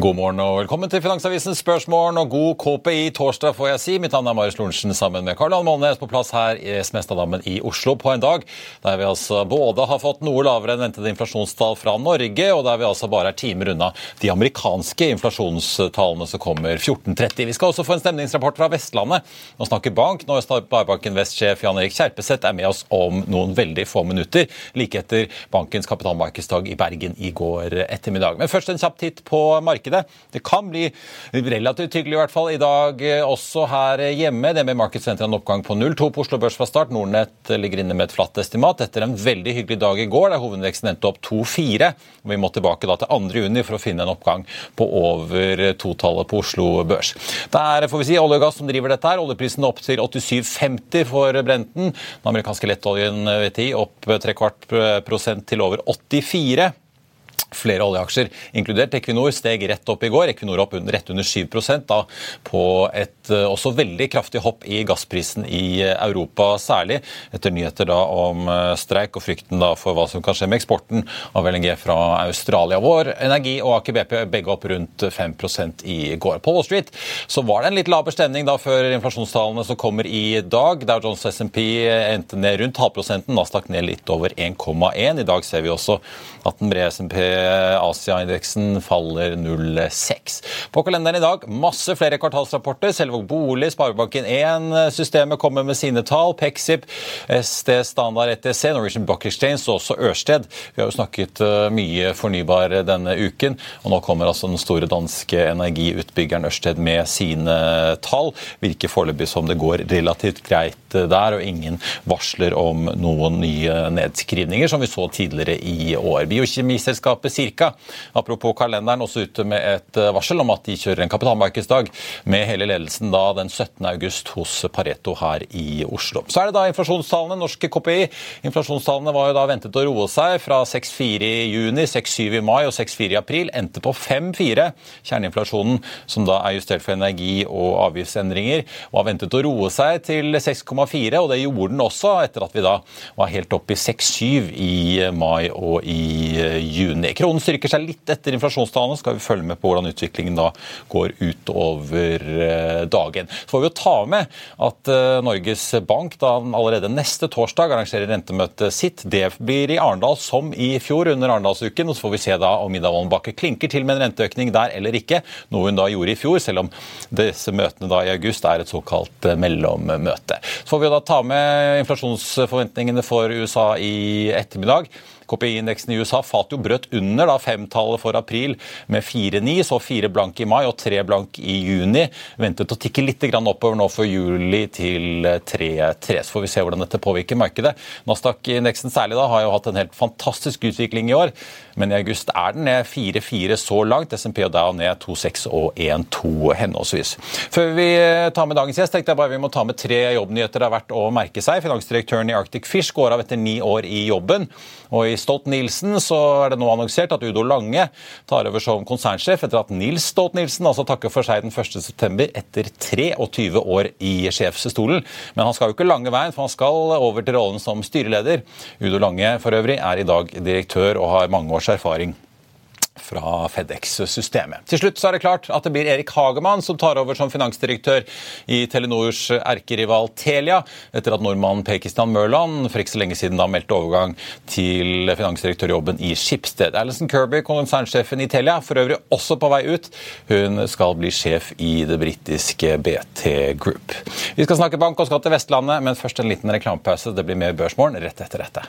God morgen og velkommen til Finansavisens spørsmål og god KPI torsdag, får jeg si. Mitt navn er Marius Lorentzen sammen med Karl Johan Molnes på plass her i Smestadammen i Oslo på en dag der vi altså både har fått noe lavere enn ventede inflasjonstall fra Norge, og der vi altså bare er timer unna de amerikanske inflasjonstallene som kommer 14.30. Vi skal også få en stemningsrapport fra Vestlandet og snakke bank når Sparebanken Vest-sjef Jan Erik Kjerpeseth er med oss om noen veldig få minutter, like etter bankens kapitalmarkedsdag i Bergen i går ettermiddag. Men først en kjapp titt på markedet markedet. Det kan bli relativt hyggelig i hvert fall i dag eh, også her hjemme. Det med Market Center en oppgang på 0,2 på Oslo Børs fra start. Nordnett ligger inne med et flatt estimat etter en veldig hyggelig dag i går, der hovedveksten endte opp 2,4. Vi må tilbake da til 2. juni for å finne en oppgang på over totallet på Oslo Børs. Det er får vi si, olje og gass som driver dette her. Oljeprisen opp til 87,50 for Brenten. Den amerikanske lettoljen VTI opp trekvart prosent til over 84. Flere oljeaksjer, inkludert Equinor, steg rett opp i går. Equinor opp rett under 7% da, på et eh, også veldig kraftig hopp i gassprisen i eh, Europa, særlig etter nyheter da om eh, streik og frykten da for hva som kan skje med eksporten av LNG fra Australia. Vår Energi og Aker BP begge opp rundt 5% i går. På Wall Street så var det en litt laber stemning da før inflasjonstallene som kommer i dag. Dow Jones SMP endte ned rundt halvprosenten, Nasdaq ned litt over 1,1. I dag ser vi også at den brede SMP Asia-indeksen faller 0,6. På kalenderen i dag masse flere kvartalsrapporter. Selvåg Bolig, Sparebanken 1-systemet kommer med sine tall. Pexip, SD Standard ETC, Norwegian Buck Exchange og også Ørsted. Vi har jo snakket eh, mye fornybar denne uken, og nå kommer altså den store danske energiutbyggeren Ørsted med sine tall. Virker foreløpig som det går relativt greit der, og ingen varsler om noen nye nedskrivninger, som vi så tidligere i år. Biokjemiselskapet Cirka, apropos kalenderen, også ute med et eh, varsel om at de kjører en kapitalmarkedsdag med hele ledelsen da den 17. august hos Pareto her i Oslo. Så er det da inflasjonstallene, norske KPI. Inflasjonstallene var jo da ventet å roe seg fra 6,4 i juni, 6,7 i mai og 6,4 i april. Endte på 5,4. Kjerneinflasjonen, som da er justert for energi- og avgiftsendringer, var ventet å roe seg til 6,4, og det gjorde den også etter at vi da var helt oppe i 6,7 i mai og i juni. Kronen styrker seg litt etter inflasjonstallene, skal vi følge med på hvordan utviklingen da går utover eh, dagen. Så får vi jo ta med at eh, Norges Bank da allerede neste torsdag arrangerer rentemøtet sitt. Det blir i Arendal som i fjor under Arendalsuken. og Så får vi se da om Ida Bakke klinker til med en renteøkning der eller ikke, noe hun da gjorde i fjor, selv om disse møtene da i august er et såkalt eh, mellommøte. Så får vi da ta med inflasjonsforventningene for USA i ettermiddag. KPI-indeksen i USA falt jo brøt under da femtallet for april med 4,9, så 4 blank i mai og 3 blank i juni. Ventet å tikke litt oppover nå for juli til 3,3. Så får vi se hvordan dette påvirker markedet. Nasdaq-indeksen særlig da har jo hatt en helt fantastisk utvikling i år, men i august er den ned 4-4 så langt. SMP og Dow ned 2-6 og 1-2 henholdsvis. Før vi tar med dagens gjest, tenkte jeg bare vi må ta med tre jobbnyheter det har vært å merke seg. Finansdirektøren i Arctic Fish går av etter ni år i jobben. og i Stolt-Nielsen så er det nå annonsert at Udo Lange tar over som konsernsjef etter at Nils Stolt-Nielsen altså takker for seg den 1.9. etter 23 år i sjefsstolen. Men han skal jo ikke lange veien, for han skal over til rollen som styreleder. Udo Lange for øvrig er i dag direktør og har mange års erfaring fra Fedex-systemet. Til slutt så er det klart at det blir Erik Hagemann som tar over som finansdirektør i Telenors erkerival Telia, etter at nordmannen Per-Kristian Mørland for ikke så lenge siden da meldte overgang til finansdirektørjobben i Skipsted. Alison Kirby, konsernsjefen i Telia, for øvrig også på vei ut. Hun skal bli sjef i det britiske BT Group. Vi skal snakke bank og skatt til Vestlandet, men først en liten reklamepause. Det blir mer Børsmorgen rett etter dette.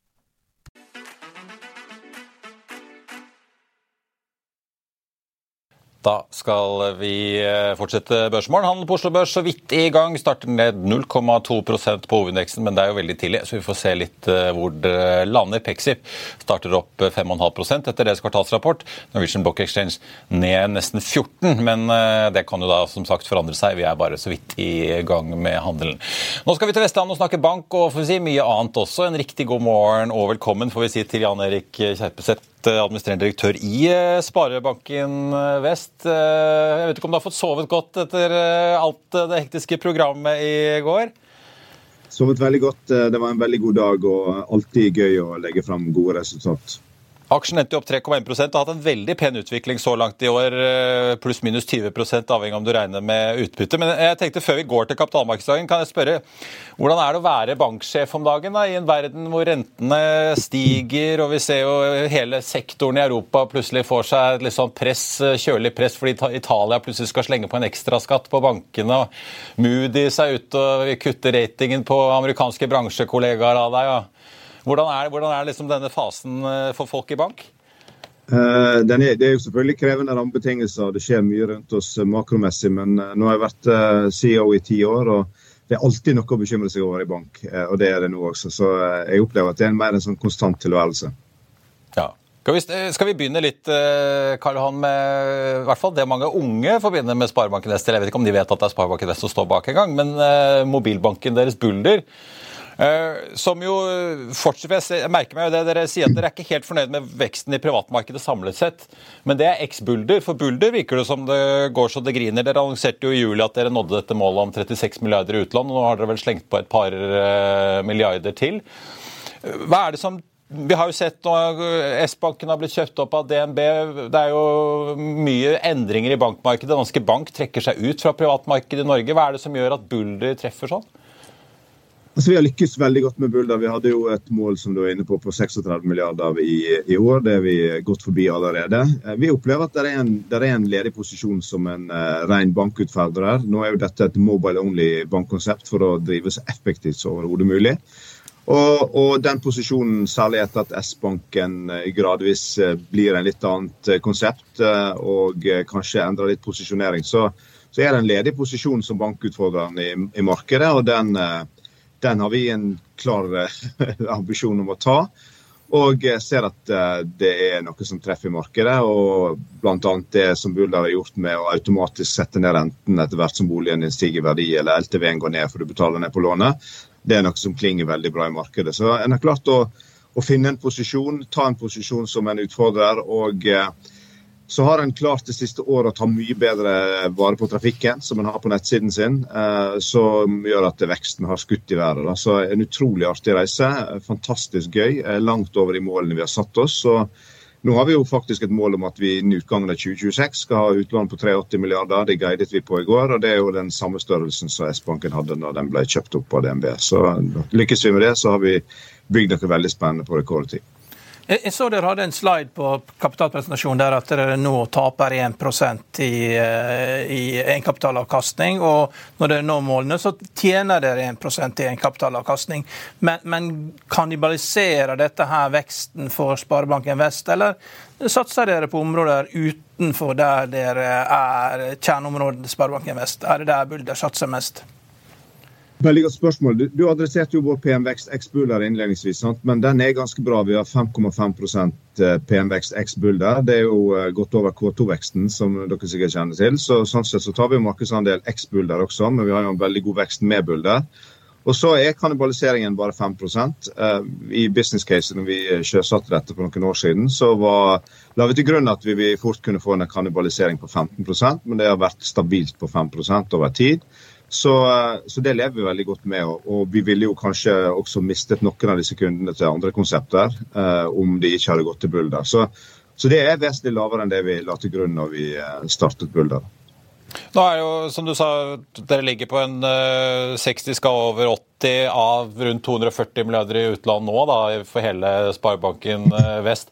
Da skal vi eh, fortsette børsmålen. Handel på Oslo Børs så vidt i gang. Starter ned 0,2% på hovedindeksen, men det er jo veldig tidlig, så vi får se litt eh, hvor det lander. Pexip starter opp 5,5 etter deres kvartalsrapport. Norwegian Block Exchange ned nesten 14 men eh, det kan jo da som sagt forandre seg. Vi er bare så vidt i gang med handelen. Nå skal vi til Vestlandet og snakke bank og får vi si mye annet også. En riktig god morgen og velkommen får vi si til Jan Erik Kjerpeseth administrerende direktør i Sparebanken Vest. Jeg vet ikke om du har fått sovet godt etter alt det hektiske programmet i går? Sovet veldig godt. Det var en veldig god dag og alltid gøy å legge fram gode resultat. Aksjen endte opp 3,1 og har hatt en veldig pen utvikling så langt i år. Pluss-minus 20% avhengig om du regner med utbytte. Men jeg tenkte før vi går til kapitalmarkedsdagen, kan jeg spørre hvordan er det å være banksjef om dagen da, i en verden hvor rentene stiger, og vi ser jo hele sektoren i Europa plutselig får seg et litt sånn press, kjølig press fordi Italia plutselig skal slenge på en ekstraskatt på bankene, og Moody's er ute og kutter ratingen på amerikanske bransjekollegaer av deg. og hvordan er, hvordan er liksom denne fasen eh, for folk i bank? Uh, er, det er jo selvfølgelig krevende rammebetingelser. Det skjer mye rundt oss makromessig. Men nå har jeg vært CEO i ti år, og det er alltid noe å bekymre seg over i bank. og det er det nå også. Så jeg opplever at det er mer en sånn konstant tilværelse. Ja. Skal vi, skal vi, begynne litt Karl Johan, med i hvert fall det mange unge forbinder med Sparebanken Vest? Jeg vet ikke om de vet at det er Sparebanken Vest som står bak engang, men mobilbanken deres Bulder Eh, som jo fortsetter, Jeg merker meg jo det dere sier at dere er ikke helt fornøyd med veksten i privatmarkedet samlet sett. Men det er eks-Bulder. For Bulder virker det som det går så det griner. Dere annonserte jo i juli at dere nådde dette målet om 36 milliarder i utland. og Nå har dere vel slengt på et par eh, milliarder til. Hva er det som vi har jo sett S-banken har blitt kjøpt opp av DNB. Det er jo mye endringer i bankmarkedet. Danske Bank trekker seg ut fra privatmarkedet i Norge. Hva er det som gjør at Bulder treffer sånn? Altså, vi har lykkes veldig godt med Bulder. Vi hadde jo et mål som du er inne på, på 36 milliarder i, i år. Det er vi gått forbi allerede. Eh, vi opplever at det er en, det er en ledig posisjon som en uh, ren bankutfordrer. Nå er jo dette et mobile only bankkonsept for å drive så effektivt som overhodet mulig. Og, og, den posisjonen, særlig etter at S-banken gradvis blir en litt annet konsept og kanskje endrer litt posisjonering, så, så er det en ledig posisjon som bankutfordreren i, i markedet. og den den har vi en klar eh, ambisjon om å ta. Og ser at eh, det er noe som treffer markedet. og Bl.a. det som Bulder har gjort med å automatisk sette ned renten etter hvert som boligen din stiger i verdi, eller LTV-en går ned for du betaler ned på lånet. Det er noe som klinger veldig bra i markedet. Så en har klart å, å finne en posisjon, ta en posisjon som en utfordrer. og eh, så har en klart det siste året å ta mye bedre vare på trafikken, som en har på nettsiden sin, eh, som gjør at veksten har skutt i været. Så En utrolig artig reise. Fantastisk gøy. Langt over de målene vi har satt oss. Så nå har vi jo faktisk et mål om at vi innen utgangen av 2026 skal ha utlån på 83 milliarder. Det guidet vi på i går, og det er jo den samme størrelsen som S-banken hadde når den ble kjøpt opp av DNB. Så lykkes vi med det, så har vi bygd noe veldig spennende på rekordtid. Jeg så dere hadde en slide på kapitalpresentasjonen der at dere nå taper 1 i, eh, i egenkapitalavkastning. Og når dere når målene, så tjener dere 1% i egenkapitalavkastning. Men, men kannibaliserer dette her veksten for Sparebanken Vest, eller satser dere på områder utenfor der dere er kjerneområdet Sparebanken Vest? Er det der Bulder satser mest? Veldig godt spørsmål. Du, du adresserte jo vår PM-vekst X-Bulder innledningsvis, sant? men den er ganske bra. Vi har 5,5 eh, PM-vekst X-Bulder. Det er jo eh, godt over K2-veksten, som dere sikkert kjenner til. Så, sånn sett så tar vi markedsandel X-Bulder også, men vi har jo en veldig god vekst med Bulder. Og så er kannibaliseringen bare 5 uh, I business case når vi sjøsatte dette for noen år siden, så var, la vi til grunn at vi fort kunne få en kannibalisering på 15% men det har vært stabilt på 5% over tid. Så, så, det lever vi veldig godt med. Og, vi ville jo kanskje også mistet noen av disse kundene til andre konsepter eh, om de ikke hadde gått til Bulder. Så, så, det er vesentlig lavere enn det vi la til grunn når vi eh, startet Bulder. Nå er jo, som du sa, dere ligger på en uh, 60 skal over 80 av rundt 240 milliarder i utlandet nå da, for hele Sparebanken Vest.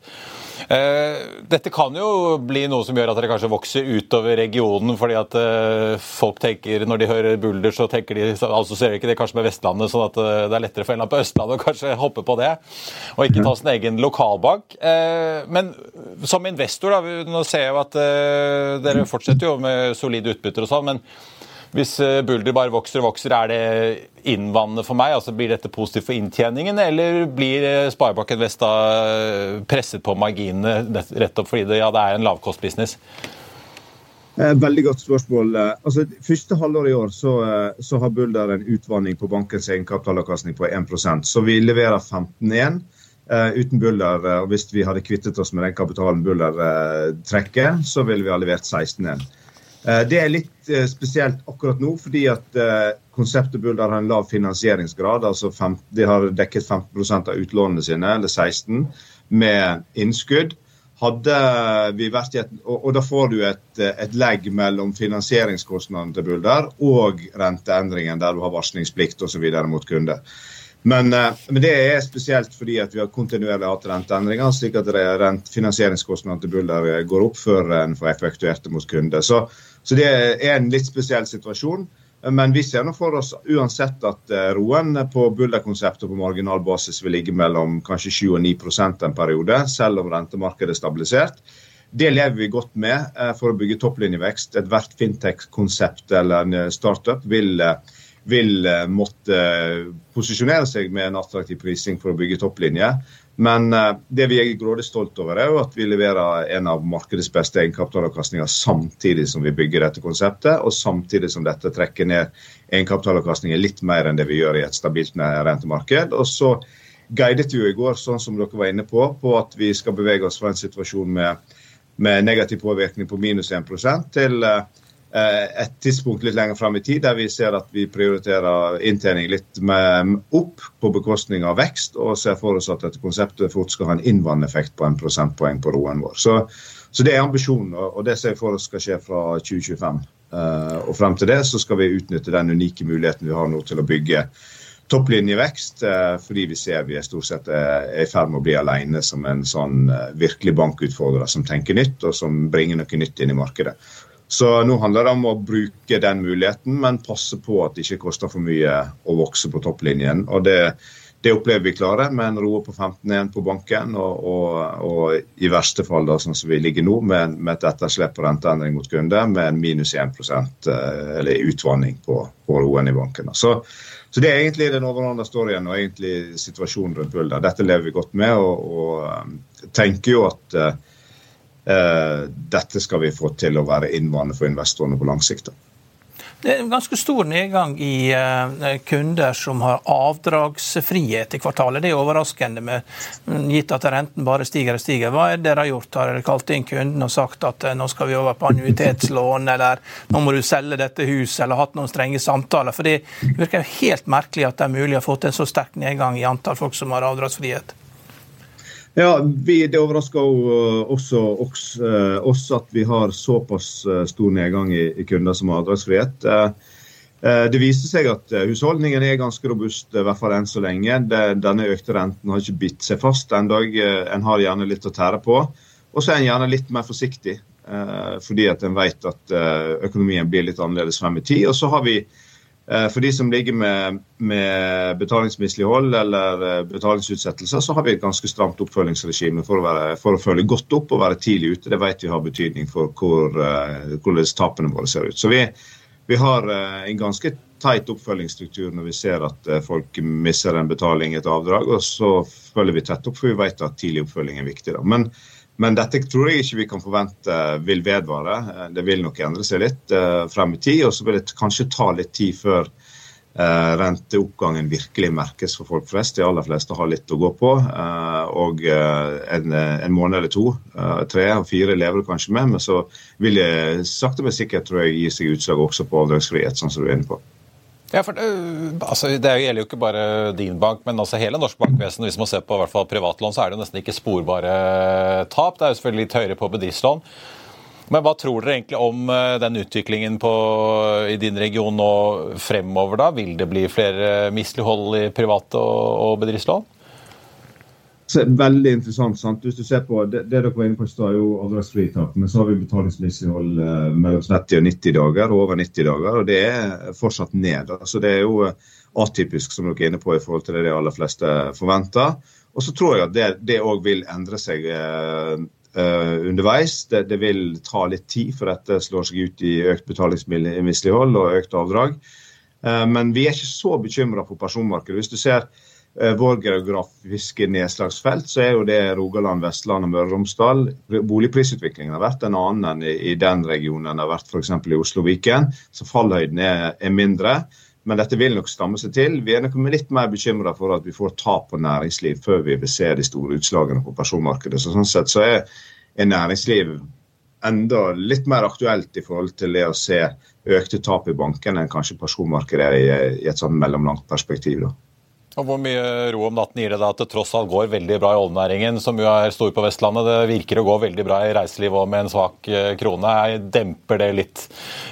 Eh, dette kan jo bli noe som gjør at dere kanskje vokser utover regionen, fordi at eh, folk tenker, Når de hører Bulder, så tenker de, altså ser de ikke det kanskje med Vestlandet, sånn at eh, det er lettere for en på Østlandet å kanskje hoppe på det, og ikke ta sin egen lokalbank. Men som investor, da, nå ser jeg jo at dere fortsetter jo med solide utbytter og sånn, men hvis eh, Bulder bare vokser og vokser, er det innvannende for meg? Altså Blir dette positivt for inntjeningen, eller blir eh, Sparebanken Vest da eh, presset på marginene rett opp fordi det, ja, det er en lavkostbusiness? Veldig godt spørsmål. Altså, første halvår i år så, så har Bulder en utvanning på bankens egenkapitalavkastning på 1% så vi leverer 15,1 uh, uten Bulder. og Hvis vi hadde kvittet oss med den kapitalen Bulder uh, trekker, så ville vi ha levert 16,1. Eh, det er litt eh, spesielt akkurat nå, fordi at eh, konseptet Bulder har en lav finansieringsgrad. altså De har dekket 15% av utlånene sine, eller 16 med innskudd. Hadde vi vært i et, og, og da får du et, et legg mellom finansieringskostnadene til Bulder og renteendringen der du har varslingsplikt osv. mot kunder. Men, men, det er spesielt fordi at vi har kontinuerlig hatt renteendringer, slik at finansieringskostnadene til Bulder går opp før en får effektuert det mot kunder. Så så det er en litt spesiell situasjon. Men vi ser nå for oss uansett at eh, roen på Bulder-konseptet på marginal basis vil ligge mellom kanskje 7 og 9% en periode, selv om rentemarkedet er stabilisert. Det lever vi godt med eh, for å bygge topplinjevekst. Ethvert fintech-konsept eller en eh, startup vil, vil måtte posisjonere seg med en attraktiv prising for å bygge topplinje. Men uh, det vi er grådig stolt over, er jo at vi leverer en av markedets beste egenkapitalavkastninger samtidig som vi bygger dette konseptet, og samtidig som dette trekker ned egenkapitalavkastningen litt mer enn det vi gjør i et stabilt rentemarked. Og så guidet vi jo i går, sånn som dere var inne på, på at vi skal bevege oss fra en situasjon med, med negativ påvirkning på minus 1 til uh, Eh, et tidspunkt litt lenger fram i tid der vi ser at vi prioriterer inntjening litt opp på bekostning av vekst, og ser for oss at dette konseptet fort skal ha en innvandreffekt på en prosentpoeng på roen vår. Så, så, det er ambisjonen, og det ser jeg for oss skal skje fra 2025. Uh, eh, og frem til det så skal vi utnytte den unike muligheten vi har nå til å bygge topplinjevekst, fordi vi ser vi er stort sett er i ferd med å bli alene som en sånn virkelig bankutfordrer som tenker nytt, og som bringer noe nytt inn i markedet. Så nå handler det om å bruke den muligheten, men passe på at det ikke koster for mye å vokse på topplinjen. og det det opplever vi klare, med en roe på 15-1 på banken. Og, og, og, i verste fall, da, sånn som vi ligger nå, med, med et etterslep på renteendring mot kunde, med en minus 1 eh, eller utvanning på, på roen i banken. Så, så, det er egentlig den overordnede storyen og egentlig situasjonen rundt Bulder. Dette lever vi godt med, og, og eh, tenker jo at uh, dette skal vi få til å være innvandrende for investorene på lang sikt. Det er en ganske stor nedgang i uh, kunder som har avdragsfrihet i kvartalet. Det er overraskende, med, gitt at renten bare stiger og stiger. Hva er det dere har gjort? Har dere kalt inn kunden og sagt at uh, nå skal vi over på annuitetslån, eller nå må du selge dette huset, eller hatt noen strenge samtaler? For det virker helt merkelig at det er mulig å få til en så sterk nedgang i antall folk som har avdragsfrihet. Ja, vi, Det overrasker eh, også oss, eh, at vi har såpass eh, stor nedgang i, i kunder som har avdragsfrihet. Det viser seg at husholdningen er ganske robust, i hvert fall enn så lenge. denne økte renten har ikke bitt seg fast ennå. En har gjerne litt å tære på. Og så er en gjerne litt mer forsiktig, fordi at en vet at økonomien blir litt annerledes frem i tid. Og så har vi for de som ligger med, med betalingsmislighold eller eh, betalingsutsettelser, så har vi et ganske stramt oppfølgingsregime for å, være, for å følge godt opp og være tidlig ute. Det vet vi har betydning for hvor, eh, hvordan tapene våre ser ut. Så vi, vi har en ganske teit oppfølgingsstruktur når vi ser at folk mister en betaling, et avdrag. Og så følger vi tett opp, for vi vet at tidlig oppfølging er viktig. Da. Men men dette tror jeg ikke vi kan forvente vil vedvare. Det vil nok endre seg litt uh, frem i tid. Og så vil det kanskje ta litt tid før uh, renteoppgangen virkelig merkes for folk flest. De aller fleste har litt å gå på. Og en, en, måned eller to, tre og fire lever du kanskje med. Men så vil det sakte, men sikkert tror jeg, gi seg utslag også på avdragsfrihet, sånn som du er inne på. Ja, for det, altså, det gjelder jo ikke bare din bank, men altså hele norsk bankvesen. Hvis man ser på hvert fall privatlån, så er det jo nesten ikke sporbare tap. Det er jo selvfølgelig litt høyere på bedriftslån. Men hva tror dere egentlig om eh, den utviklingen på, i din region nå fremover? da? Vil det bli flere mislighold i private og, og bedriftslån? Veldig interessant. sant? Hvis du ser på, Det, det dere var inne på i stad, er jo avdragsfritak. Men så har vi betalingsmislighold eh, mellom 30 og 90 dager, og over 90 dager. Og det er fortsatt ned. altså Det er jo eh, atypisk, som dere er inne på, i forhold til det de aller fleste forventer. Og så tror jeg at det òg vil endre seg eh, eh, underveis. Det, det, vil ta litt tid før dette slår seg ut i økt betalingsmislighold og økt avdrag. Eh, men vi er ikke så bekymra for personmarkedet. Hvis du ser vår geografiske nedslagsfelt, så er jo det Rogaland, Vestland og Møre og Romsdal. Boligprisutviklingen har vært en annen enn i, den regionen enn det har vært f.eks. i Oslo og Viken. Så fallhøyden er, er, mindre. Men dette vil nok stamme seg til. Vi er nok litt mer bekymra for at vi får tap på næringsliv før vi vil se de store utslagene på personmarkedet. Så sånn sett så er, er næringsliv enda litt mer aktuelt i forhold til det å se økte tap i bankene enn kanskje personmarkedet er i, i et sånn mellomlangt perspektiv. da. Og Hvor mye ro om natten gir det da at det tross alt går veldig bra i oljenæringen, som jo er stor på Vestlandet? Det virker å gå veldig bra i reiselivet òg med en svak krone. krone. Demper det litt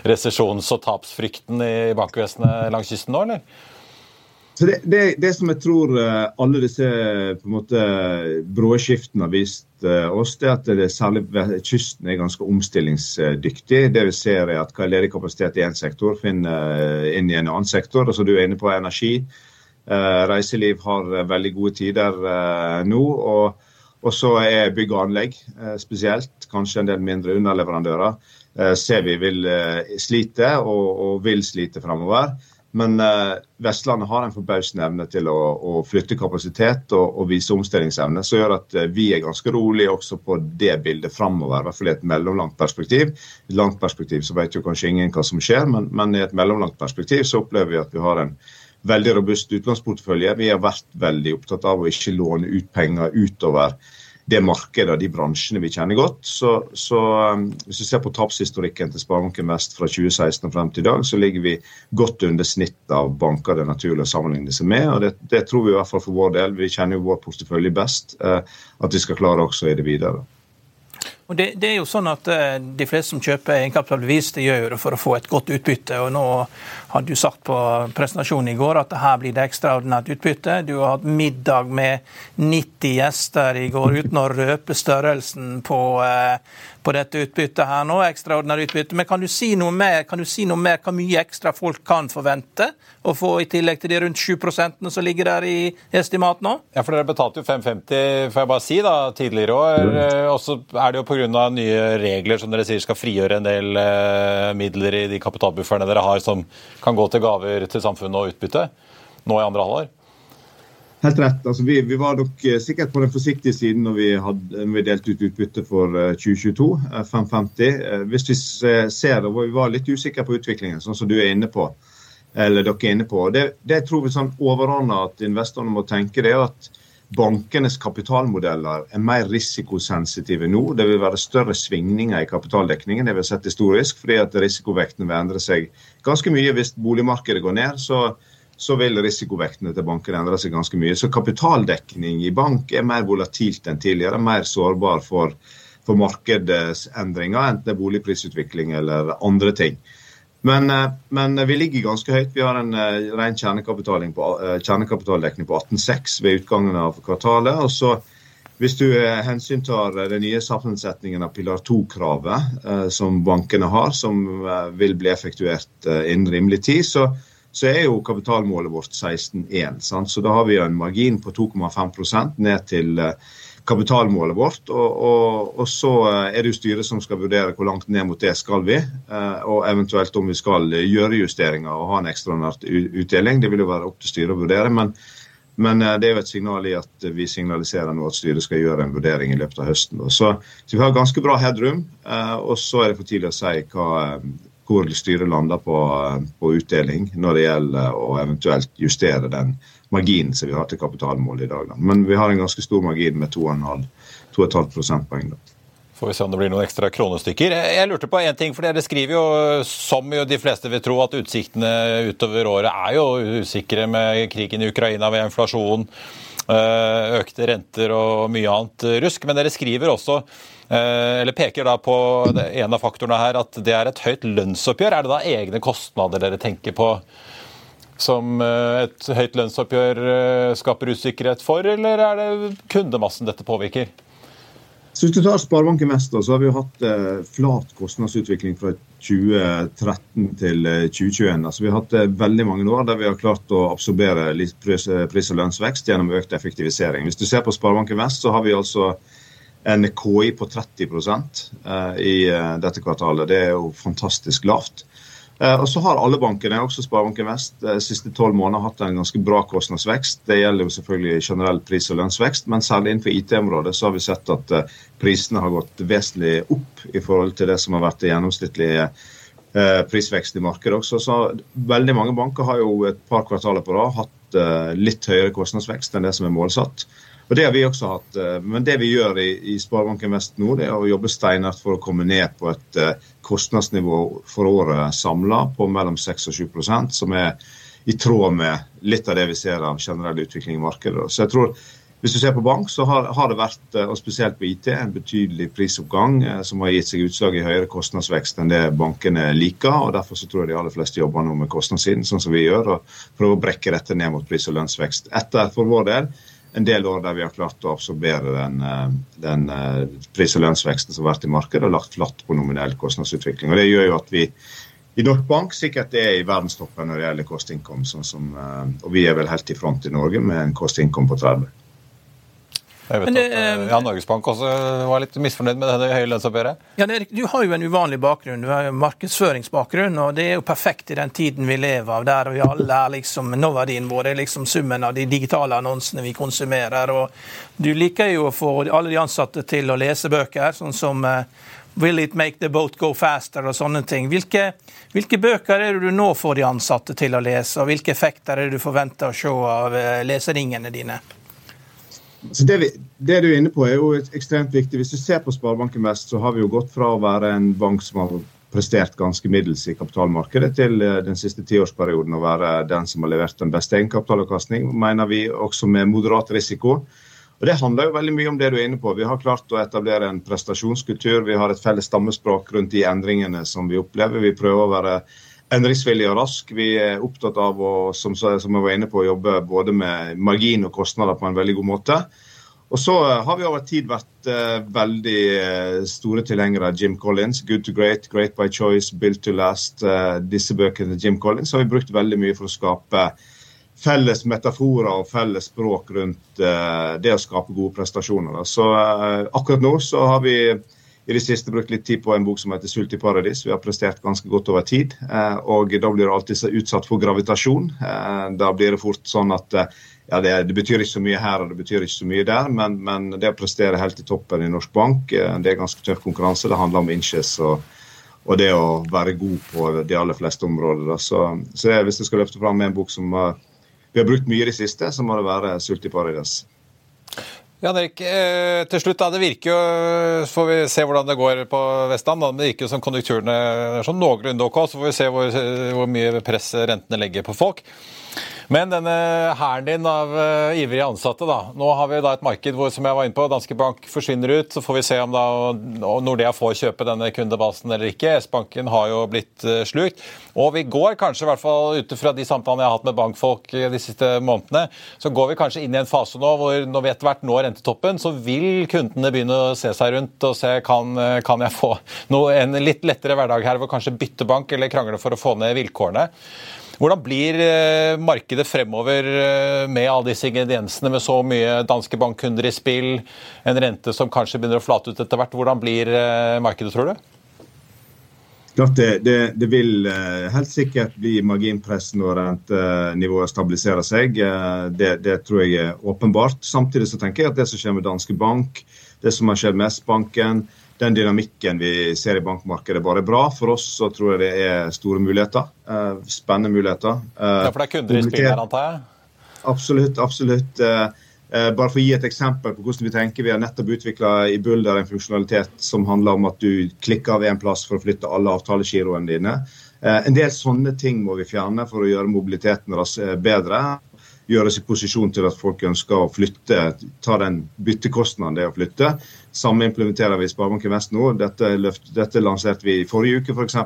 resesjons- og tapsfrykten i bankvesenet langs kysten nå, eller? Det, det, det, som jeg tror eh, alle disse måte bråskiftene har vist eh, oss, det er at det særlig kysten er ganske omstillingsdyktig. Det vi ser er at hva er ledig kapasitet i én sektor, finner inn i en annen sektor. Altså Du er inne på energi. Eh, reiseliv har eh, veldig gode tider eh, nå. og og så er bygg og anlegg spesielt, kanskje en del mindre underleverandører, ser vi vil slite og, og vil slite fremover. Men Vestlandet har en forbausende evne til å, å, flytte kapasitet og, og, vise omstillingsevne, som gjør at vi er ganske rolige også på det bildet framover. I hvert fall i et mellomlangt perspektiv. I et langt perspektiv så vet jo kanskje ingen hva som skjer, men, men i et mellomlangt perspektiv så opplever vi at vi har en veldig robust utlånsportefølje. Vi har vært veldig opptatt av å ikke låne ut penger utover det markedet og de bransjene vi kjenner godt. Så, så um, Hvis vi ser på tapshistorikken til Sparebanken Vest fra 2016 og frem til i dag, så ligger vi godt under snittet av banker det er naturlig å sammenligne seg med. og det, det, tror vi i hvert fall for vår del. Vi kjenner jo vår portefølje best. Eh, at vi skal klare også i det videre. Og det, det, er jo sånn at eh, De fleste som kjøper egenkapitalbevis, det gjør det for å få et godt utbytte. og Nå hadde du sagt på presentasjonen i går at her blir det ekstraordinært utbytte. Du har hatt middag med 90 gjester i går uten å røpe størrelsen på, eh, på dette utbyttet her nå, ekstraordinære utbytte. Men kan du si noe mer kan du si noe mer hva mye ekstra folk kan forvente å få, i tillegg til de rundt 7% som ligger der i estimat nå? Ja, for Dere betalte jo 550 får jeg bare si da, tidligere år. Eh, og så er det jo pga. nye regler som dere sier skal frigjøre en del eh, midler i de kapitalbufferne dere har, som kan gå til gaver til samfunnet og utbytte nå i andre halvår. Helt rett. Altså, vi, vi, var nok eh, sikkert på den forsiktige siden når vi, hadde, vi delte ut utbytte for 2022, eh, 550. Eh, hvis vi ser det, vi var litt usikre på utviklingen, sånn som du er inne på. eller dere er inne på. Det, det tror vi sånn overordna at investorene må tenke, det er at bankenes kapitalmodeller er mer risikosensitive nå. Det vil være større svingninger i kapitaldekningen det vi har sett historisk, fordi at risikovektene vil endre seg ganske mye hvis boligmarkedet går ned. så så vil risikovektene til bankene endre seg ganske mye. Så kapitaldekning i bank er mer volatilt enn tidligere, mer sårbar for, for markedsendringer, enten det er boligprisutvikling eller andre ting. Men, eh, men, vi ligger ganske høyt. Vi har en uh, ren på, uh, kjernekapitaldekning på 18,6 ved utgangen av kvartalet. og så hvis du hensyntar den nye sammensetningen av pilar 2-kravet som bankene har, som vil bli effektuert innen rimelig tid, så, så er jo kapitalmålet vårt 16,1. Så da har vi en margin på 2,5 ned til eh, kapitalmålet vårt. Og, og, og, så eh, er det jo styret som skal vurdere hvor langt ned mot det skal vi. Eh, og eventuelt om vi skal gjøre justeringer og ha en ekstraordinær utdeling. Det vil jo være opp til styret å vurdere. Men, men, det er jo et signal i at vi signaliserer nå at styret skal gjøre en vurdering i løpet av høsten. Så, så vi har ganske bra headroom. Og så er det for tidlig å si hva hvor styret lander på, på, utdeling når det gjelder å eventuelt justere den marginen som vi har til kapitalmålet i dag. Men vi har en ganske stor margin med 2,5 prosentpoeng. Får vi se om det blir noen ekstra kronestykker. Jeg lurte på en ting, for Dere skriver jo, som jo de fleste vil tro, at utsiktene utover året er jo usikre med krigen i Ukraina ved inflasjon, eh, økte renter og mye annet rusk. Men dere skriver også Eh, eller peker da på en av faktorene her at det er et høyt lønnsoppgjør. Er det da egne kostnader dere tenker på som eh, et høyt lønnsoppgjør eh, skaper usikkerhet for, eller er det kundemassen dette påvirker? Så Hvis du tar Sparebanken Vest, så har vi jo hatt eh, flat kostnadsutvikling fra 2013 til 2021. Altså, vi har hatt eh, veldig mange år der vi har klart å absorbere pris og lønnsvekst gjennom økt effektivisering. Hvis du ser på Sparebanken Vest, så har vi altså en KI på 30 eh, i eh, dette kvartalet. Det er jo fantastisk lavt. Eh, og så har alle bankene, også Sparebanken Vest, de siste tolv måneder hatt en ganske bra kostnadsvekst. Det gjelder jo selvfølgelig generell pris- og lønnsvekst, men særlig innenfor IT-området så har vi sett at prisene har gått vesentlig opp i forhold til det som har vært det gjennomsnittlige prisvekst i markedet også. Så veldig mange banker har jo et par kvartaler på rad hatt litt høyere kostnadsvekst enn det som er målsatt. Og Det har vi også hatt. Eh, men det vi gjør i, i Sparebanken Vest nå, det er å jobbe steinhardt for å komme ned på et uh, kostnadsnivå for året samla på mellom 6 og 7 som er i tråd med litt av det vi ser av generell utvikling i markedet. Så jeg tror hvis du ser på bank, så har, har det vært, eh, og spesielt på IT, en betydelig prisoppgang eh, som har gitt seg utslag i høyere kostnadsvekst enn det bankene liker. og Derfor så tror jeg de aller fleste jobber nå med kostnadssiden, sånn som vi gjør, og prøver å brekke dette ned mot pris- og lønnsvekst. Etter, for vår del, en del år der vi har klart å absorbere den, eh, den eh, pris- og lønnsveksten som har vært i markedet, og lagt flatt på nominell kostnadsutvikling. Og Det gjør jo at vi i Norsk Bank sikkert er i verdenstoppen når det gjelder kost-income. Sånn eh, og vi er vel helt i front i Norge med en kost-income på 30. Jeg vet det, at eh, ja, Norges Bank også var litt misfornøyd med det høye lønnsoppgjøret. Ja, Erik, Du har jo en uvanlig bakgrunn. Du har jo markedsføringsbakgrunn. og Det er jo perfekt i den tiden vi lever av, der vi alle er liksom nåverdien vår er liksom summen av de digitale annonsene vi konsumerer. og Du liker jo å få alle de ansatte til å lese bøker, sånn som uh, Will it make the boat go faster? og sånne ting. Hvilke, hvilke, bøker er det du nå får de ansatte til å lese, og hvilke effekter er det du forventer å se av leseringene dine? Det, vi, det, du er inne på, er jo ekstremt viktig. Hvis du ser på Sparebanken Vest, så har vi jo gått fra å være en bank som har prestert ganske middels i kapitalmarkedet, til eh, den siste tiårsperioden å være den som har levert den beste egenkapitalavkastning, mener vi, også med moderat risiko. Og Det handler jo veldig mye om det du er inne på. Vi har klart å etablere en prestasjonskultur. Vi har et felles stammespråk rundt de endringene som vi opplever. Vi prøver å være endringsvillige og rask. Vi er opptatt av å som, som jeg var inne på, jobbe både med margin og kostnader på en veldig god måte. Og så eh, har vi over tid vært uh, veldig uh, store tilhengere av Jim Collins. 'Good to Great', 'Great by Choice', 'Built to Last'. Uh, disse bøkene til Jim Collins har vi brukt veldig mye for å skape felles metaforer og felles språk rundt det å skape gode prestasjoner. Så akkurat nå så har vi i det siste brukt litt tid på en bok som heter 'Sult i paradis'. Vi har prestert ganske godt over tid. Og da blir du alltid utsatt for gravitasjon. Da blir det fort sånn at ja, det, det, betyr ikke så mye her og det betyr ikke så mye der, men, men, det å prestere helt i toppen i norsk bank, eh, det er ganske tøff konkurranse. Det handler om inches og, og det å være god på de aller fleste områder. Så, så hvis jeg skal løfte fram en bok som vi har brukt mye i det siste, så må det være 'Sult i paradis'. Jan Erik, eh, til slutt da, Det virker jo, så får vi se hvordan det går på Vestland. men Det virker jo som konjunkturene er sånn noenlunde OK. Så får vi se hvor, hvor mye press rentene legger på folk. Men denne hæren din av uh, ivrige ansatte, da. Nå har vi da et marked hvor som jeg var inne på, Danske Bank forsvinner ut. Så får vi se om da Nordea får kjøpe denne kundebasen eller ikke. S-banken har jo blitt uh, slukt. Og vi går kanskje, i hvert fall ut fra de samtalene jeg har hatt med bankfolk eh, de siste månedene, så går vi kanskje inn i en fase nå hvor når vi etter hvert når rentetoppen, så vil kundene begynne å se seg rundt og se kan, kan jeg få noe, en litt lettere hverdag her hvor kanskje bytte bank eller krangle for å få ned vilkårene. Hvordan blir eh, markedet fremover eh, med alle disse ingrediensene, med så mye danske bankkunder i spill, en rente som kanskje begynner å flate ut etter hvert? Hvordan blir eh, markedet, tror du? Det, det, det, vil helt sikkert bli marginpress når rentenivået stabiliserer seg. Det, det, tror jeg er åpenbart. Samtidig så tenker jeg at det som skjer med Danske Bank, det som har skjedd med S-banken, den dynamikken vi ser i bankmarkedet, bare bra. For oss så tror jeg det er store muligheter. Eh, spennende muligheter. Eh, ja, For det er kunder i spill her, antar jeg? Absolutt. absolutt. Eh, bare for å gi et eksempel på hvordan vi tenker. Vi har nettopp utvikla i Bulder en funksjonalitet som handler om at du klikker av én plass for å flytte alle avtalegiroene dine. En del sånne ting må vi fjerne for å gjøre mobiliteten bedre gjøres i posisjon til at folk ønsker å flytte, ta den byttekostnaden det er å flytte. Samme implementerer vi i Sparebanken Vest nå. Dette, løft, dette, lanserte vi i forrige uke f.eks.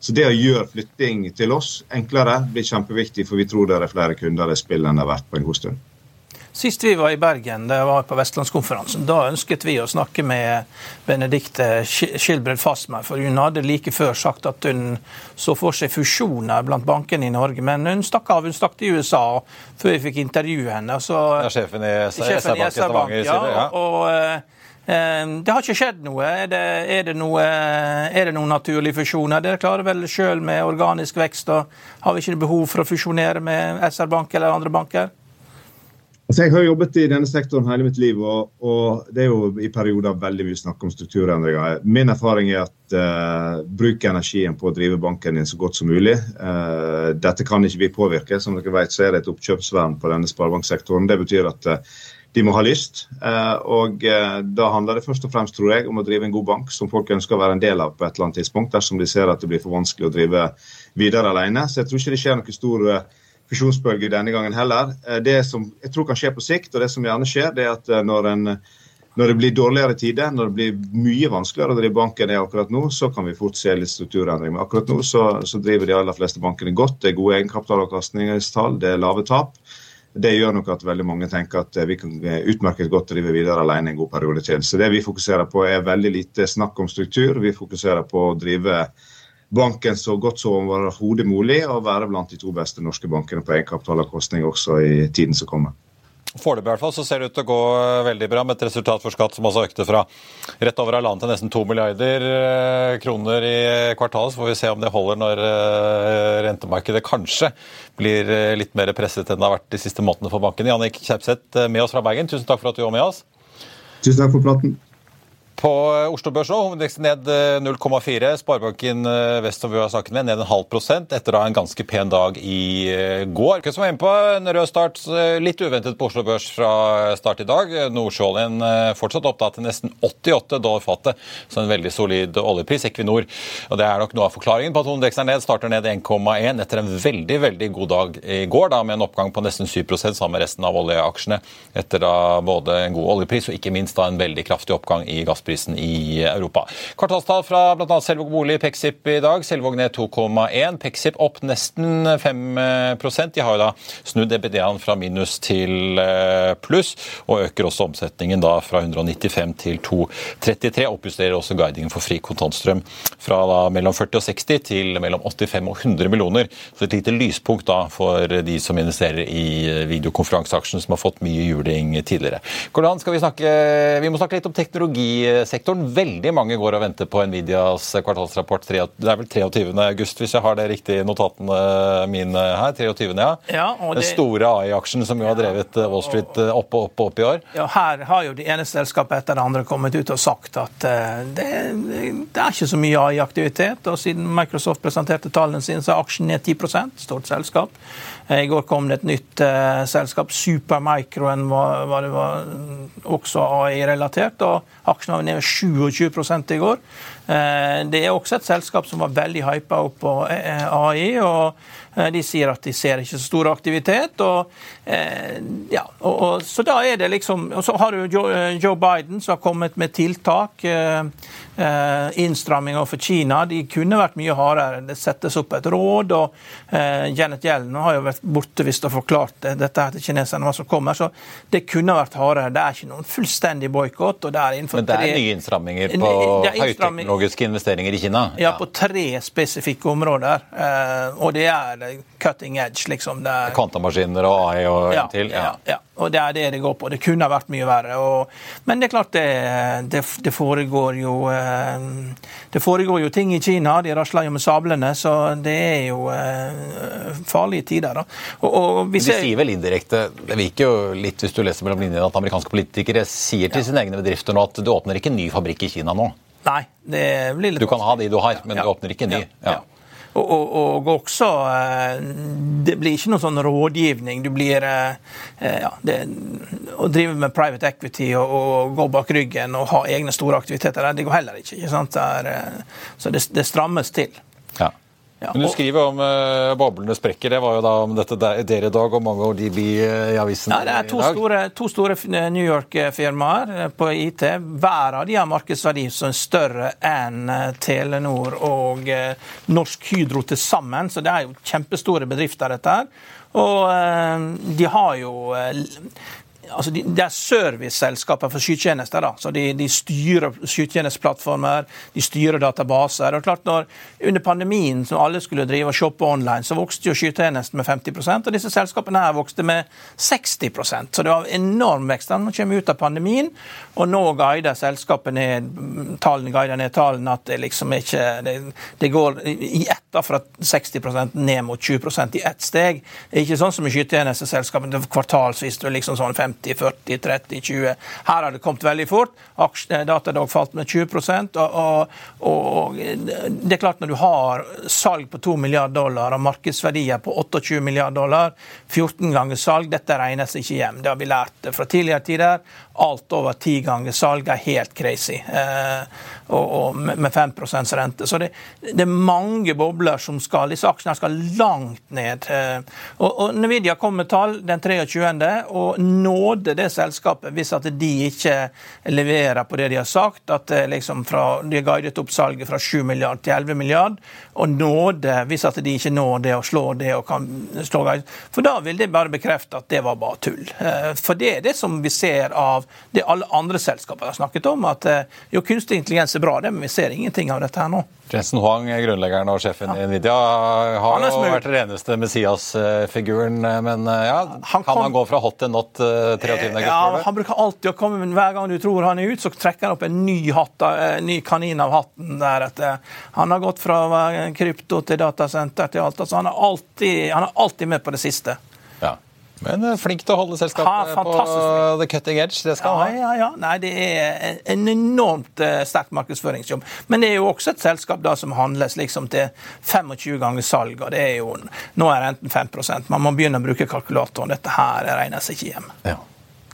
Så det å gjøre flytting til oss enklere blir kjempeviktig, for vi tror det er flere kunder i spillet enn det har vært på en god stund. Sist vi var i Bergen, det var på Vestlandskonferansen, da ønsket vi å snakke med Benedicte Skilbred Fasmer. For hun hadde like før sagt at hun så for seg fusjoner blant bankene i Norge. Men hun stakk av. Hun stakk til USA før vi fikk intervjue henne. Så, ja, sjefen i SR-Bank, ja. ja. Og, eh, det har ikke skjedd noe. Er det, er det, noe, er det noen naturlige fusjoner? Dere klarer vel sjøl med organisk vekst. og Har vi ikke behov for å fusjonere med SR-Bank eller andre banker? Altså, jeg har jobbet i denne sektoren hele mitt liv, og, og, det er jo i perioder veldig mye snakk om strukturendringer. Min erfaring er at uh, bruk energien på å drive banken din så godt som mulig. Uh, dette kan ikke vi påvirke. Som dere vet, så er det et oppkjøpsvern på denne sparebanksektoren. Det betyr at uh, de må ha lyst. og Da handler det først og fremst tror jeg, om å drive en god bank som folk ønsker å være en del av på et eller annet tidspunkt, dersom de ser at det blir for vanskelig å drive videre alene. Så jeg tror ikke det skjer noe stor fusjonsbølge denne gangen heller. Eh, det som jeg tror kan skje på sikt, og det som gjerne skjer, det er at eh, når, en, når det blir dårligere tider, når det blir mye vanskeligere å drive banken enn akkurat nå, så kan vi fort se litt strukturendring. Men akkurat nå så, så, driver de aller fleste bankene godt. Det er gode egenkapitalavkastningstall, det er lave tap. Det gjør nok at veldig mange tenker at eh, vi kan utmerket godt drive videre alene en god periode til. Så det vi fokuserer på er veldig lite snakk om struktur. Vi fokuserer på å drive banken så godt som overhodet mulig, og være blant de to beste norske bankene på egenkapitalavkostning også i tiden som kommer. Foreløpig hvert fall så ser det ut til å gå eh, veldig bra, med et resultat for skatt som altså økte fra rett over halvannen til nesten to milliarder eh, kroner i kvartalet. Så får vi se om det holder når eh, rentemarkedet kanskje blir litt mer presset enn det har vært de siste månedene for banken. Jannik Kjerpseth med oss fra Bergen, tusen takk for at du var med oss. Tusen takk for praten. På Oslo Børs nå, hovedindeksen ned 0,4. Sparebanken Vest som vi har ned en halv prosent etter en ganske pen dag i går. Hva som var inne på en rød start, litt uventet på Oslo Børs fra start i dag. Nordsjøoljen fortsatt opp til nesten 88 dollar fatet, så en veldig solid oljepris. Equinor. Og det er nok noe av forklaringen på at hovedindeksen er ned. Starter ned 1,1 etter en veldig veldig god dag i går, da med en oppgang på nesten 7% sammen med resten av oljeaksjene. Etter da både en god oljepris og ikke minst da en veldig kraftig oppgang i gassprisen i Europa. Kvartalstall fra bl.a. Selvåg bolig Pexip i dag. Selvåg ned 2,1. Pexip opp nesten 5% De har jo da snudd EBD-en fra minus til eh, pluss, og øker også omsetningen da fra 195 til 233. Oppjusterer også guidingen for fri kontantstrøm fra da mellom 40 og 60 til mellom 85 og 100 millioner. Så et lite lyspunkt da for de som investerer i videokonferanseaksjen, som har fått mye juling tidligere. Hvordan skal Vi snakke? Vi må snakke litt om teknologi sektoren. Veldig mange går og venter på Nvidias kvartalsrapport. Det er vel 23. august, hvis jeg har det riktig i notatene mine her. 23. ja. ja det, Den store AI-aksjen som jo har drevet eh, Wall Street eh, opp og opp, opp i år. Ja, Her har jo det ene selskapet etter det andre kommet ut og sagt at eh, det, det er ikke så mye AI-aktivitet. og Siden Microsoft presenterte tallene sine, så er aksjen ned 10% stort selskap. I går kom det et nytt uh, selskap, Supermicroen, var, var, var også AI-relatert. og Aksjen var ned 27 i går. Eh, det er også et selskap som var veldig hypa opp på eh, AI. og eh, De sier at de ser ikke så stor aktivitet. og ja, og, og, Så da er det liksom, og så har du Joe Biden som har kommet med tiltak. Innstramminger for Kina. De kunne vært mye hardere. Det settes opp et råd. og Janet Yellen har jo vært borte hvis du har forklart dette til kineserne hva som kommer. Så det kunne vært hardere. Det er ikke noen fullstendig boikott. Men det er nye innstramminger på høyteknologiske teknologiske investeringer i Kina? Ja, på tre spesifikke områder. Eh, og det er cutting edge, liksom. Det er Kvantamaskiner og AI og en til? Ja. ja. ja. Og det er det det går på. Det kunne vært mye verre. Og, men det er klart, det, det, det, foregår jo eh, Det foregår jo ting i Kina. De rasler jo med sablene, så det er jo eh, farlige tider. da. Og, og vi ser... De sier vel indirekte, det virker jo litt hvis du leser mellom linjene, at amerikanske politikere sier til sine egne bedrifter nå at du åpner ikke ny fabrikk i Kina nå? Nei. det blir litt... Du kan ha de du har, men ja. du åpner ikke ny? Ja. Ja. Og, og, og, også eh, Det blir ikke noe sånn rådgivning. Du blir eh, eh, ja, det, Å drive med private equity og, og, gå bak ryggen og ha egne store aktiviteter, det går heller ikke. ikke sant? Der, så det, det strammes til. Ja. Ja, Men Du skriver om uh, boblene sprekker. Det var jo da om dette dere i dag og mange av de blir i avisen ja, Det er to store, to store, New York-firmaer eh, på IT. Hver av de har markedsverdi som er større enn eh, Telenor og uh, Norsk Hydro til sammen. Så det er jo kjempestore bedrifter, dette her. Og uh, de har jo altså de, Det er serviceselskaper for skytjenester. da, så De, de styrer skytjenesteplattformer, de styrer databaser. og klart når Under pandemien, som alle skulle drive og shoppe online, så vokste jo skytjenesten med 50% og disse selskapene her vokste med 60% Så det var enorm vekst. Nå kommer vi ut av pandemien, og nå guider selskapet ned tallene guider ned tallene at det liksom ikke Det, det går i ett da fra 60% ned mot 20% i ett steg. Det er ikke sånn som i skytjenesteselskapene kvartalsvis. liksom sånn 50 50, 40, 30, 20. Her har det kommet veldig fort. Datadog falt med 20 og, og, og, det er klart Når du har salg på 2 milliarder dollar og markedsverdier på 28 milliarder dollar, 14 ganger salg, dette regnes ikke hjem. Det har vi lært fra tidligere tider. Alt over ti ganger salg er helt crazy. Eh, og, og, med 5% rente. Så det, det, er mange bobler som skal Disse aksjene skal langt ned. Eh, og, og Nvidia kom med tall den 23. og nådde det selskapet hvis at de ikke leverer på det de har sagt. at liksom fra, De har guidet opp salget fra 7 milliard til 11 milliard, og nåde hvis at de ikke når det og slår det og kan slå For da vil det bare bekrefte at det var bare tull. Eh, for det er det som vi ser av det alle andre selskaper har snakket om. At eh, jo, kunstig intelligens er bra, det, men vi ser ingenting av dette her nå. Jensen Huang, grunnleggeren og sjefen ja. i Nvidia, har jo vært den eneste Messias-figuren. Men eh, ja, han kan han gå fra hot til not 23. august? Ja, han bruker alltid å komme, men hver gang du tror han er ute, så trekker han opp en ny, hatt, en ny kanin av hatten. der. Etter. Han har gått fra krypto til datasenter til alt. altså Han er alltid, han er alltid med på det siste. Men eh, flink til å holde selskapet på the cutting edge. Det skal Ja, han ha. ja, ja. Nei, det er en enormt eh, sterk markedsføringsjobb. Men det er jo også et selskap da som handles liksom til 25 ganger salg. og det er jo, Nå er renten 5% Man må begynne å bruke kalkulatoren. Dette her regner seg ikke hjem. Ja.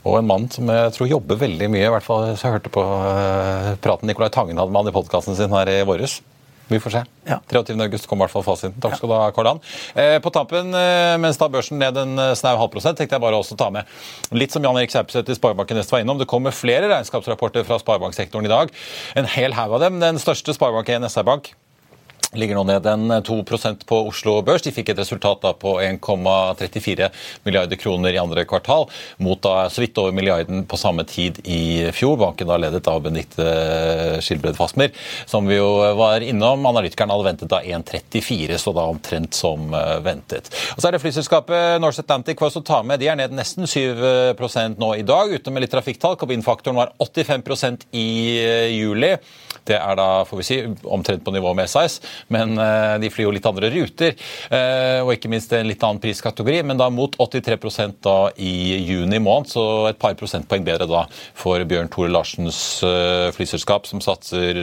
Og en mann som jeg tror jobber veldig mye, i hvert fall så jeg hørte på eh, praten Nicolai Tangen hadde med han i podkasten sin her i våres. Vi får se. Ja. 23. august kommer i hvert fall fasiten. Takk skal du ha, Karl Ann. Eh, på tampen, eh, mens da børsen ned en eh, snau halv prosent, tenkte jeg bare også ta med litt som Jan Erik Saupseth i Sparebanken Vest var innom. Det kommer flere regnskapsrapporter fra sparebanksektoren i dag. En hel haug av dem. Den største sparebanken, SR Bank, ligger nå ned en 2% på Oslo Børs. De fikk et resultat da på 1,34 milliarder kroner i andre kvartal, mot da så vidt over milliarden på samme tid i fjor. Banken da ledet av Benedicte Skilbred Fasmer, som vi jo var innom. Analytikeren hadde ventet da 1,34, så da omtrent som eh, ventet. Og Så er det flyselskapet Norse Atlantic for oss å ta med. De er ned nesten 7 nå i dag, ute med litt trafikktall. Kabinfaktoren var 85% i eh, juli. Det er da, får vi si, omtrent på nivå med SAS, men eh, de flyr jo litt andre ruter. eh, Og ikke minst en litt annen priskategori, men da mot 83 da i juni måned, så et par prosentpoeng bedre da for Bjørn Tore Larsens eh, flyselskap, som satser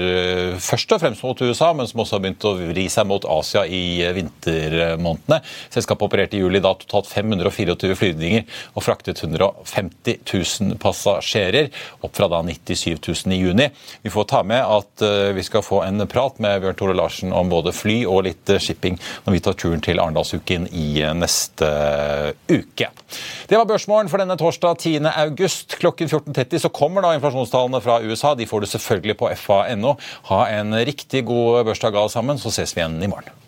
først og fremst mot USA, men som også har begynt å vri seg mot Asia i vintermånedene. Selskapet opererte i juli da totalt 524 flyvninger og fraktet 150 000 passasjerer, opp fra da 97 000 i juni. Vi får ta med at eh, vi skal få en prat med Bjørn Tore Larsen om både fly og litt eh, shipping når vi tar turen til Arendalsuken i eh, neste uke. Det var børsmålen for denne torsdag 10. august. Klokken 14.30 så kommer da inflasjonstallene fra USA. De får du selvfølgelig på fa.no. Ha en riktig god børsdag alle sammen, så ses vi igjen i morgen.